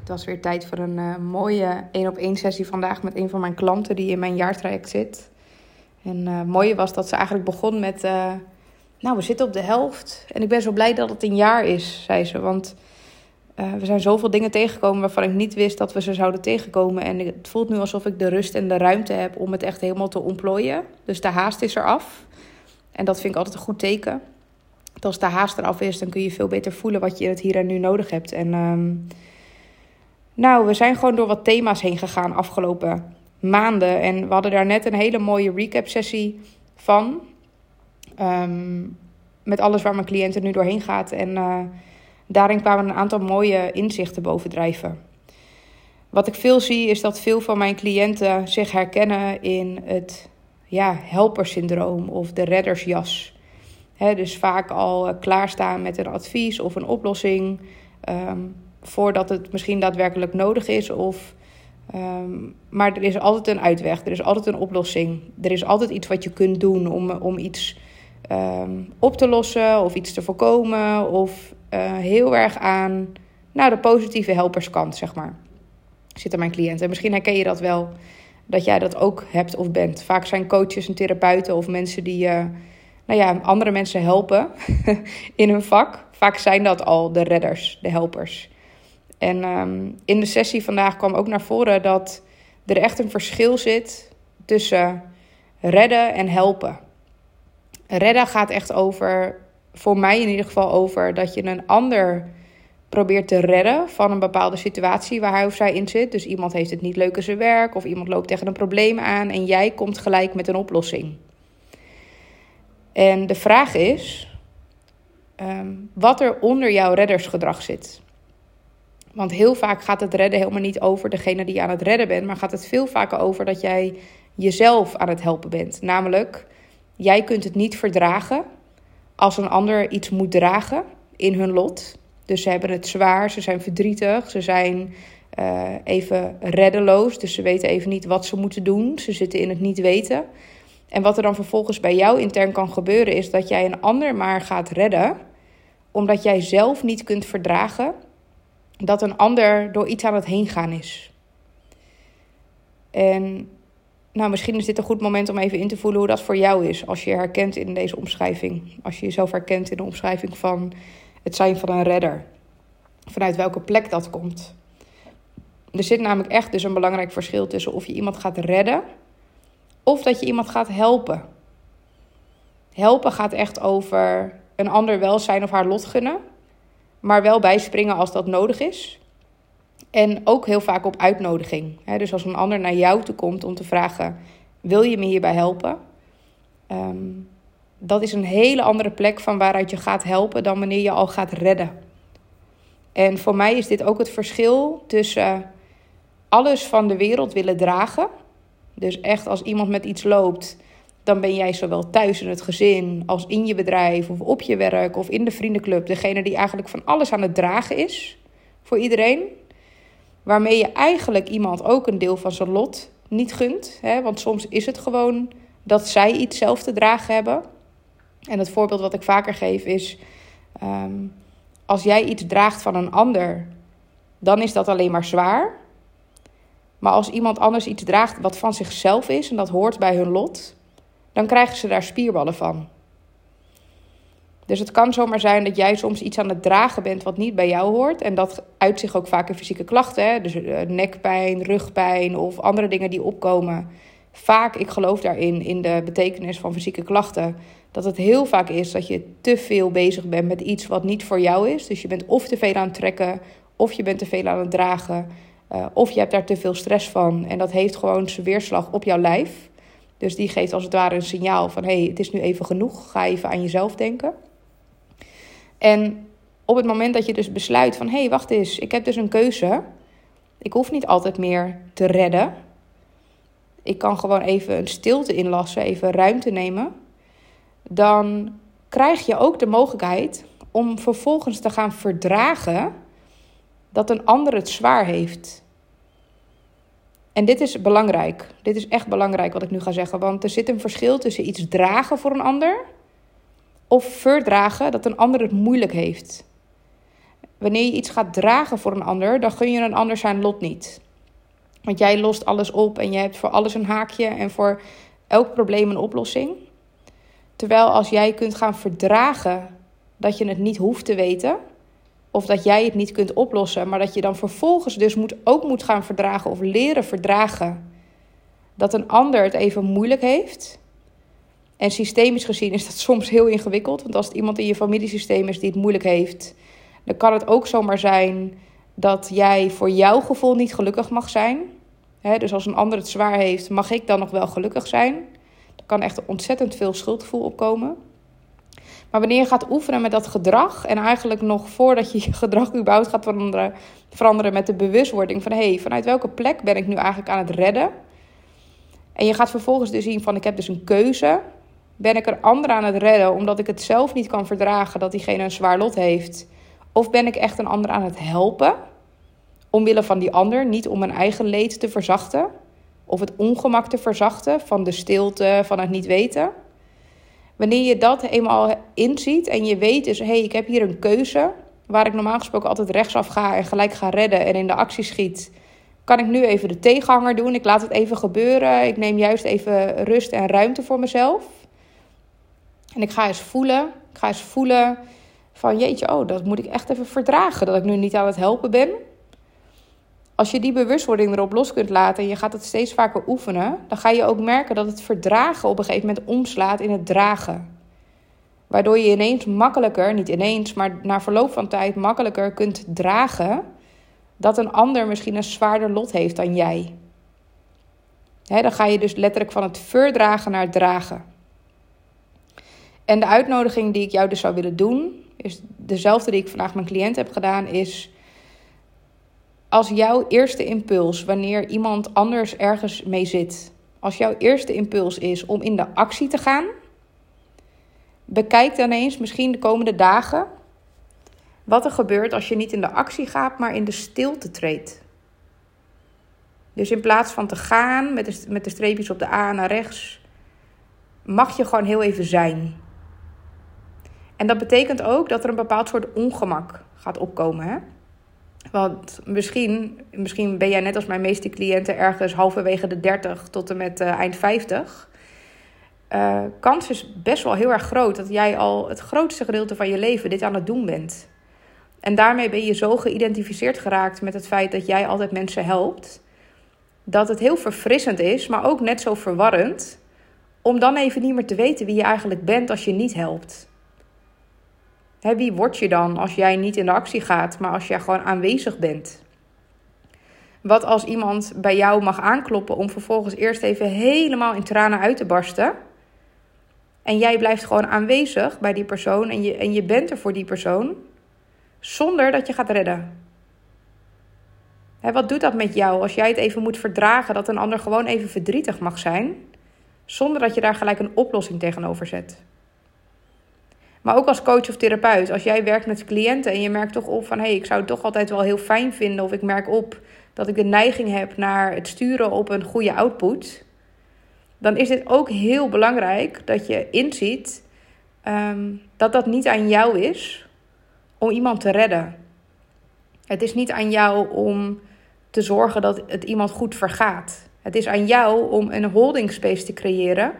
Het was weer tijd voor een uh, mooie één op één sessie vandaag met een van mijn klanten die in mijn jaartraject zit. En het mooie was dat ze eigenlijk begon met: uh, Nou, we zitten op de helft. En ik ben zo blij dat het een jaar is, zei ze. Want we zijn zoveel dingen tegengekomen waarvan ik niet wist dat we ze zouden tegenkomen. En het voelt nu alsof ik de rust en de ruimte heb om het echt helemaal te ontplooien. Dus de haast is eraf. En dat vind ik altijd een goed teken. Dat als de haast eraf is, dan kun je veel beter voelen wat je in het hier en nu nodig hebt. En um, nou, we zijn gewoon door wat thema's heen gegaan afgelopen maanden. En we hadden daar net een hele mooie recap-sessie van. Um, met alles waar mijn cliënten nu doorheen gaat. En uh, daarin kwamen een aantal mooie inzichten bovendrijven. Wat ik veel zie is dat veel van mijn cliënten zich herkennen in het ja, helpersyndroom of de reddersjas. He, dus vaak al klaarstaan met een advies of een oplossing. Um, voordat het misschien daadwerkelijk nodig is. Of, um, maar er is altijd een uitweg, er is altijd een oplossing. Er is altijd iets wat je kunt doen om, om iets um, op te lossen of iets te voorkomen. Of uh, heel erg aan nou, de positieve helperskant, zeg maar. Zitten mijn cliënten. Misschien herken je dat wel, dat jij dat ook hebt of bent. Vaak zijn coaches en therapeuten of mensen die uh, nou ja, andere mensen helpen in hun vak. Vaak zijn dat al de redders, de helpers. En um, in de sessie vandaag kwam ook naar voren dat er echt een verschil zit tussen redden en helpen. Redden gaat echt over, voor mij in ieder geval, over dat je een ander probeert te redden van een bepaalde situatie waar hij of zij in zit. Dus iemand heeft het niet leuk in zijn werk of iemand loopt tegen een probleem aan en jij komt gelijk met een oplossing. En de vraag is um, wat er onder jouw reddersgedrag zit. Want heel vaak gaat het redden helemaal niet over degene die je aan het redden bent, maar gaat het veel vaker over dat jij jezelf aan het helpen bent. Namelijk, jij kunt het niet verdragen als een ander iets moet dragen in hun lot. Dus ze hebben het zwaar, ze zijn verdrietig, ze zijn uh, even reddeloos, dus ze weten even niet wat ze moeten doen. Ze zitten in het niet weten. En wat er dan vervolgens bij jou intern kan gebeuren, is dat jij een ander maar gaat redden, omdat jij zelf niet kunt verdragen dat een ander door iets aan het heen gaan is. En nou, misschien is dit een goed moment om even in te voelen hoe dat voor jou is. Als je je herkent in deze omschrijving. Als je jezelf herkent in de omschrijving van het zijn van een redder. Vanuit welke plek dat komt. Er zit namelijk echt dus een belangrijk verschil tussen of je iemand gaat redden of dat je iemand gaat helpen. Helpen gaat echt over een ander welzijn of haar lot gunnen maar wel bijspringen als dat nodig is. En ook heel vaak op uitnodiging. Dus als een ander naar jou toe komt om te vragen: wil je me hierbij helpen? Um, dat is een hele andere plek van waaruit je gaat helpen dan wanneer je al gaat redden. En voor mij is dit ook het verschil tussen alles van de wereld willen dragen. Dus echt als iemand met iets loopt, dan ben jij zowel thuis in het gezin als in je bedrijf of op je werk of in de vriendenclub degene die eigenlijk van alles aan het dragen is voor iedereen. Waarmee je eigenlijk iemand ook een deel van zijn lot niet gunt. Hè? Want soms is het gewoon dat zij iets zelf te dragen hebben. En het voorbeeld wat ik vaker geef is: um, als jij iets draagt van een ander, dan is dat alleen maar zwaar. Maar als iemand anders iets draagt wat van zichzelf is en dat hoort bij hun lot, dan krijgen ze daar spierballen van. Dus het kan zomaar zijn dat jij soms iets aan het dragen bent wat niet bij jou hoort. En dat uit zich ook vaak in fysieke klachten. Hè? Dus eh, nekpijn, rugpijn of andere dingen die opkomen. Vaak, ik geloof daarin, in de betekenis van fysieke klachten. Dat het heel vaak is dat je te veel bezig bent met iets wat niet voor jou is. Dus je bent of te veel aan het trekken, of je bent te veel aan het dragen. Uh, of je hebt daar te veel stress van. En dat heeft gewoon zijn weerslag op jouw lijf. Dus die geeft als het ware een signaal van: hé, hey, het is nu even genoeg. Ga even aan jezelf denken. En op het moment dat je dus besluit van: hé, hey, wacht eens, ik heb dus een keuze. Ik hoef niet altijd meer te redden. Ik kan gewoon even een stilte inlassen, even ruimte nemen. Dan krijg je ook de mogelijkheid om vervolgens te gaan verdragen dat een ander het zwaar heeft. En dit is belangrijk. Dit is echt belangrijk wat ik nu ga zeggen. Want er zit een verschil tussen iets dragen voor een ander of verdragen dat een ander het moeilijk heeft. wanneer je iets gaat dragen voor een ander, dan gun je een ander zijn lot niet. Want jij lost alles op en je hebt voor alles een haakje en voor elk probleem een oplossing. Terwijl als jij kunt gaan verdragen dat je het niet hoeft te weten, of dat jij het niet kunt oplossen, maar dat je dan vervolgens dus moet, ook moet gaan verdragen of leren verdragen dat een ander het even moeilijk heeft. En systemisch gezien is dat soms heel ingewikkeld, want als het iemand in je familiesysteem is die het moeilijk heeft, dan kan het ook zomaar zijn dat jij voor jouw gevoel niet gelukkig mag zijn. dus als een ander het zwaar heeft, mag ik dan nog wel gelukkig zijn? Er kan echt ontzettend veel schuldgevoel opkomen. Maar wanneer je gaat oefenen met dat gedrag en eigenlijk nog voordat je je gedrag überhaupt gaat veranderen, veranderen met de bewustwording van hé, hey, vanuit welke plek ben ik nu eigenlijk aan het redden? En je gaat vervolgens dus zien van ik heb dus een keuze. Ben ik er anderen aan het redden omdat ik het zelf niet kan verdragen dat diegene een zwaar lot heeft? Of ben ik echt een ander aan het helpen? Omwille van die ander, niet om mijn eigen leed te verzachten. Of het ongemak te verzachten van de stilte, van het niet weten. Wanneer je dat eenmaal inziet en je weet dus, hé, hey, ik heb hier een keuze. Waar ik normaal gesproken altijd rechtsaf ga en gelijk ga redden en in de actie schiet. Kan ik nu even de tegenhanger doen? Ik laat het even gebeuren. Ik neem juist even rust en ruimte voor mezelf. En ik ga eens voelen. Ik ga eens voelen van jeetje, oh, dat moet ik echt even verdragen. Dat ik nu niet aan het helpen ben. Als je die bewustwording erop los kunt laten en je gaat het steeds vaker oefenen, dan ga je ook merken dat het verdragen op een gegeven moment omslaat in het dragen. Waardoor je ineens makkelijker, niet ineens, maar na verloop van tijd makkelijker kunt dragen dat een ander misschien een zwaarder lot heeft dan jij. dan ga je dus letterlijk van het verdragen naar het dragen. En de uitnodiging die ik jou dus zou willen doen, is dezelfde die ik vandaag mijn cliënt heb gedaan, is als jouw eerste impuls, wanneer iemand anders ergens mee zit, als jouw eerste impuls is om in de actie te gaan, bekijk dan eens misschien de komende dagen wat er gebeurt als je niet in de actie gaat, maar in de stilte treedt. Dus in plaats van te gaan met de, met de streepjes op de A naar rechts, mag je gewoon heel even zijn. En dat betekent ook dat er een bepaald soort ongemak gaat opkomen. Hè? Want misschien, misschien ben jij net als mijn meeste cliënten ergens halverwege de 30 tot en met uh, eind 50. Uh, kans is best wel heel erg groot dat jij al het grootste gedeelte van je leven dit aan het doen bent. En daarmee ben je zo geïdentificeerd geraakt met het feit dat jij altijd mensen helpt. Dat het heel verfrissend is, maar ook net zo verwarrend. Om dan even niet meer te weten wie je eigenlijk bent als je niet helpt wie word je dan als jij niet in de actie gaat, maar als jij gewoon aanwezig bent? Wat als iemand bij jou mag aankloppen om vervolgens eerst even helemaal in tranen uit te barsten? En jij blijft gewoon aanwezig bij die persoon en je, en je bent er voor die persoon, zonder dat je gaat redden. wat doet dat met jou als jij het even moet verdragen dat een ander gewoon even verdrietig mag zijn, zonder dat je daar gelijk een oplossing tegenover zet? Maar ook als coach of therapeut, als jij werkt met cliënten en je merkt toch op van hé, hey, ik zou het toch altijd wel heel fijn vinden, of ik merk op dat ik de neiging heb naar het sturen op een goede output, dan is het ook heel belangrijk dat je inziet ehm, dat dat niet aan jou is om iemand te redden. Het is niet aan jou om te zorgen dat het iemand goed vergaat. Het is aan jou om een holding space te creëren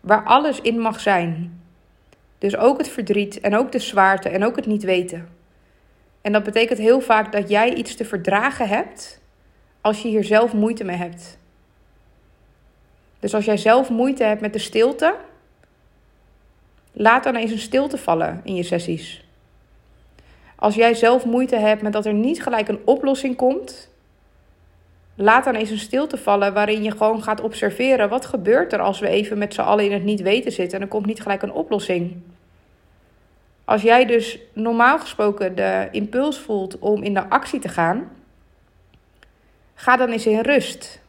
waar alles in mag zijn. Dus ook het verdriet en ook de zwaarte en ook het niet weten. En dat betekent heel vaak dat jij iets te verdragen hebt als je hier zelf moeite mee hebt. Dus als jij zelf moeite hebt met de stilte, laat dan eens een stilte vallen in je sessies. Als jij zelf moeite hebt met dat er niet gelijk een oplossing komt, laat dan eens een stilte vallen waarin je gewoon gaat observeren wat gebeurt er als we even met z'n allen in het niet weten zitten en er komt niet gelijk een oplossing. Als jij dus normaal gesproken de impuls voelt om in de actie te gaan, ga dan eens in rust.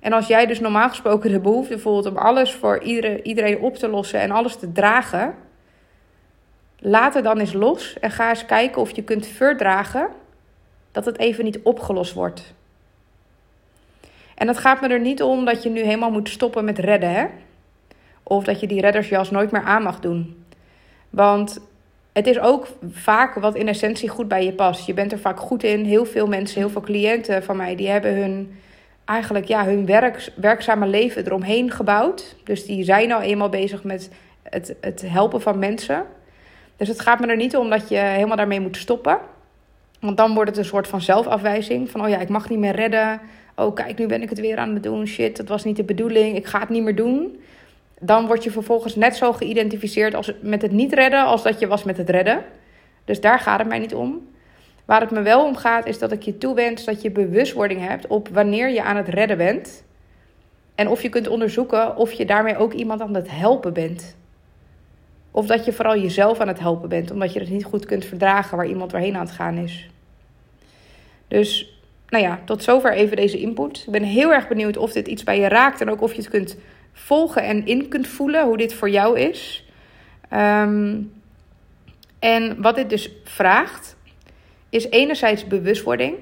En als jij dus normaal gesproken de behoefte voelt om alles voor iedereen op te lossen en alles te dragen, laat het dan eens los en ga eens kijken of je kunt verdragen dat het even niet opgelost wordt. En het gaat me er niet om dat je nu helemaal moet stoppen met redden, hè? Of dat je die reddersjas nooit meer aan mag doen. Want het is ook vaak wat in essentie goed bij je past. Je bent er vaak goed in. Heel veel mensen, heel veel cliënten van mij, die hebben hun, eigenlijk, ja, hun werk, werkzame leven eromheen gebouwd. Dus die zijn nou eenmaal bezig met het, het helpen van mensen. Dus het gaat me er niet om dat je helemaal daarmee moet stoppen. Want dan wordt het een soort van zelfafwijzing. Van, oh ja, ik mag niet meer redden. Oh, kijk, nu ben ik het weer aan het doen. Shit, dat was niet de bedoeling. Ik ga het niet meer doen dan word je vervolgens net zo geïdentificeerd als met het niet redden als dat je was met het redden. Dus daar gaat het mij niet om. Waar het me wel om gaat, is dat ik je toewens dat je bewustwording hebt op wanneer je aan het redden bent. En of je kunt onderzoeken of je daarmee ook iemand aan het helpen bent. Of dat je vooral jezelf aan het helpen bent, omdat je het niet goed kunt verdragen waar iemand doorheen aan het gaan is. Dus, nou ja, tot zover even deze input. Ik ben heel erg benieuwd of dit iets bij je raakt en ook of je het kunt volgen en in kunt voelen hoe dit voor jou is. Ehm, en wat dit dus vraagt, is enerzijds bewustwording.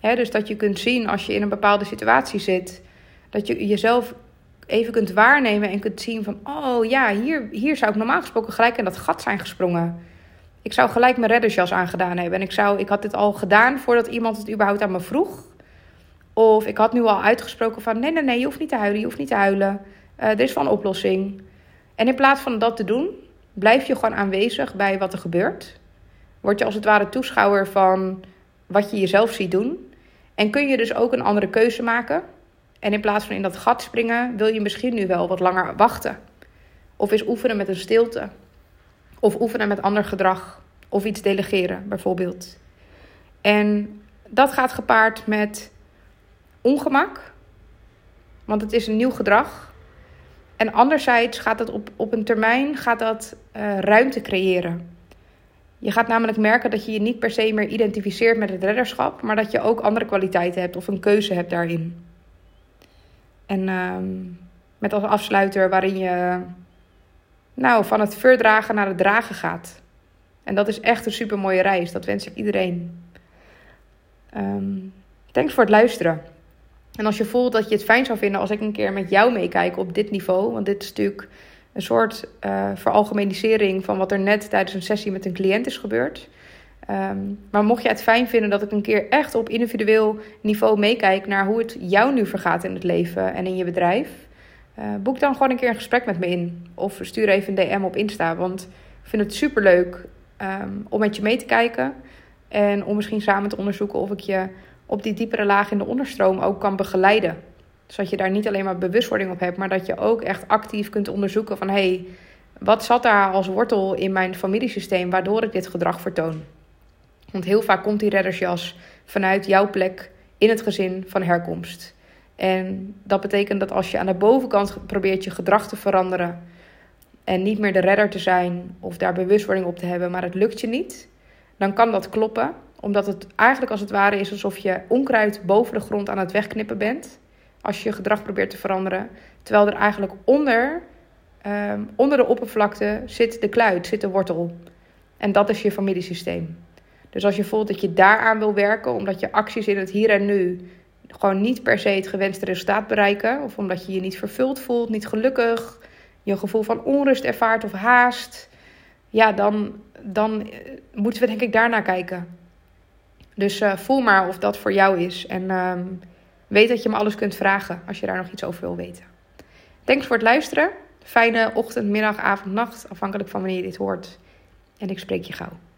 Hè, dus dat je kunt zien als je in een bepaalde situatie zit, dat je jezelf even kunt waarnemen en kunt zien van, oh ja, hier, hier zou ik normaal gesproken gelijk in dat gat zijn gesprongen. Ik zou gelijk mijn reddersjas aangedaan hebben. En ik, zou, ik had dit al gedaan voordat iemand het überhaupt aan me vroeg. Of ik had nu al uitgesproken van, nee, nee, nee, je hoeft niet te huilen, je hoeft niet te huilen. Uh, er is van oplossing. En in plaats van dat te doen, blijf je gewoon aanwezig bij wat er gebeurt. Word je als het ware toeschouwer van wat je jezelf ziet doen. En kun je dus ook een andere keuze maken. En in plaats van in dat gat springen, wil je misschien nu wel wat langer wachten. Of eens oefenen met een stilte. Of oefenen met ander gedrag. Of iets delegeren, bijvoorbeeld. En dat gaat gepaard met ongemak. Want het is een nieuw gedrag. En anderzijds gaat dat op, op een termijn gaat dat, uh, ruimte creëren. Je gaat namelijk merken dat je je niet per se meer identificeert met het redderschap, maar dat je ook andere kwaliteiten hebt of een keuze hebt daarin. En uh, met als afsluiter waarin je nou, van het verdragen naar het dragen gaat. En dat is echt een super mooie reis. Dat wens ik iedereen. Um, thanks voor het luisteren. En als je voelt dat je het fijn zou vinden als ik een keer met jou meekijk op dit niveau, want dit is natuurlijk een soort uh, veralgemenisering van wat er net tijdens een sessie met een cliënt is gebeurd. Um, maar mocht je het fijn vinden dat ik een keer echt op individueel niveau meekijk naar hoe het jou nu vergaat in het leven en in je bedrijf, uh, boek dan gewoon een keer een gesprek met me in. Of stuur even een DM op Insta, want ik vind het super leuk um, om met je mee te kijken. En om misschien samen te onderzoeken of ik je op die diepere laag in de onderstroom ook kan begeleiden. Zodat je daar niet alleen maar bewustwording op hebt, maar dat je ook echt actief kunt onderzoeken van hé, hey, wat zat daar als wortel in mijn familiesysteem waardoor ik dit gedrag vertoon? Want heel vaak komt die reddersjas vanuit jouw plek in het gezin van herkomst. En dat betekent dat als je aan de bovenkant probeert je gedrag te veranderen en niet meer de redder te zijn of daar bewustwording op te hebben, maar het lukt je niet, dan kan dat kloppen omdat het eigenlijk als het ware is alsof je onkruid boven de grond aan het wegknippen bent. Als je je gedrag probeert te veranderen. Terwijl er eigenlijk onder, um, onder de oppervlakte zit de kluit, zit de wortel. En dat is je familiesysteem. Dus als je voelt dat je daaraan wil werken, omdat je acties in het hier en nu gewoon niet per se het gewenste resultaat bereiken, of omdat je je niet vervuld voelt, niet gelukkig, je een gevoel van onrust ervaart of haast, ja, dan, dan eh, moeten we denk ik daarnaar kijken. Dus uh, voel maar of dat voor jou is. En uh, weet dat je me alles kunt vragen als je daar nog iets over wil weten. Thanks voor het luisteren. Fijne ochtend, middag, avond, nacht, afhankelijk van wanneer je dit hoort. En ik spreek je gauw.